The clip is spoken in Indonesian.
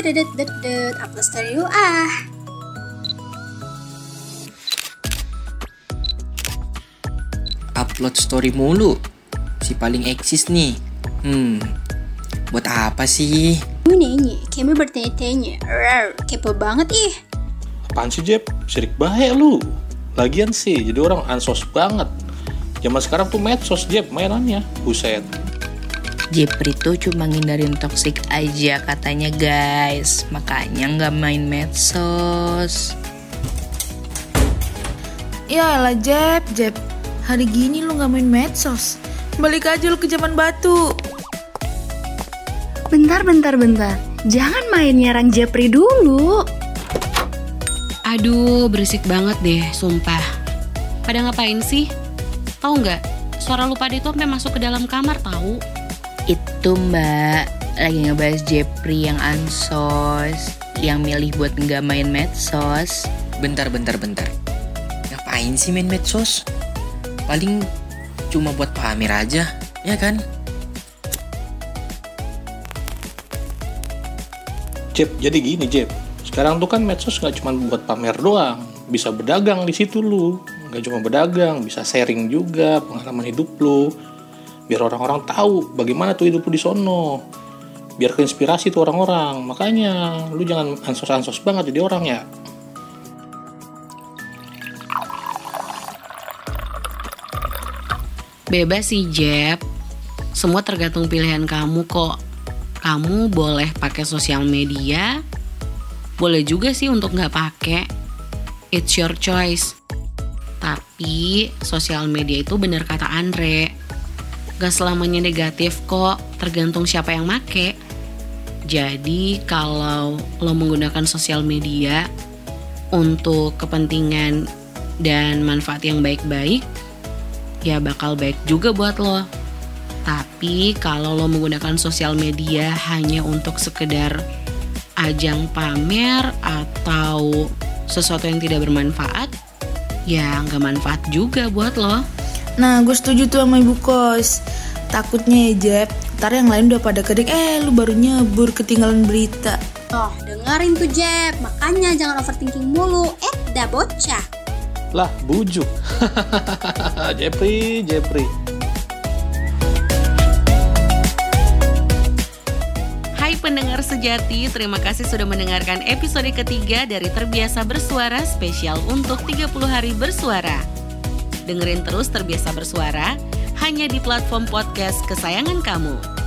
det det det upload story ah. Upload story mulu. Si paling eksis nih. Hmm, buat apa sih? Gue nanya, kami bertanya-tanya. Kepo banget ih. Apaan sih Jeb? Sirik bahaya lu. Lagian sih, jadi orang ansos banget. Zaman sekarang tuh medsos Jeb mainannya. Buset. Jepri tuh cuma ngindarin toxic aja katanya guys Makanya nggak main medsos Ya elah Jeb, Jeb. Hari gini lu gak main medsos. Balik aja lu ke zaman batu. Bentar, bentar, bentar. Jangan main nyerang Jepri dulu. Aduh, berisik banget deh, sumpah. Pada ngapain sih? Tahu nggak? Suara lu pada itu sampai masuk ke dalam kamar tahu. Itu mbak lagi ngebahas Jepri yang ansos Yang milih buat nggak main medsos Bentar, bentar, bentar. Ngapain sih main medsos? Paling cuma buat pamer aja, ya kan? Jeb, jadi gini Jeb. Sekarang tuh kan medsos nggak cuma buat pamer doang. Bisa berdagang di situ lu. Nggak cuma berdagang, bisa sharing juga pengalaman hidup lu. Biar orang-orang tahu bagaimana tuh hidup lu di sono. Biar keinspirasi tuh orang-orang. Makanya lu jangan ansos-ansos banget jadi orang ya. Bebas sih, Jeb. Semua tergantung pilihan kamu kok. Kamu boleh pakai sosial media, boleh juga sih untuk nggak pakai. It's your choice. Tapi sosial media itu bener kata Andre. Gak selamanya negatif kok, tergantung siapa yang make. Jadi kalau lo menggunakan sosial media untuk kepentingan dan manfaat yang baik-baik, ya bakal baik juga buat lo. Tapi kalau lo menggunakan sosial media hanya untuk sekedar ajang pamer atau sesuatu yang tidak bermanfaat, ya nggak manfaat juga buat lo. Nah, gue setuju tuh sama ibu kos. Takutnya ya Jeb, ntar yang lain udah pada kedek, eh lu baru nyebur ketinggalan berita. Oh, dengerin tuh Jeb. Makanya jangan overthinking mulu. Eh, dah bocah. Lah, bujuk. Jepri, Jepri. Hai pendengar sejati, terima kasih sudah mendengarkan episode ketiga dari Terbiasa Bersuara spesial untuk 30 hari bersuara. Dengerin terus Terbiasa Bersuara hanya di platform podcast kesayangan kamu.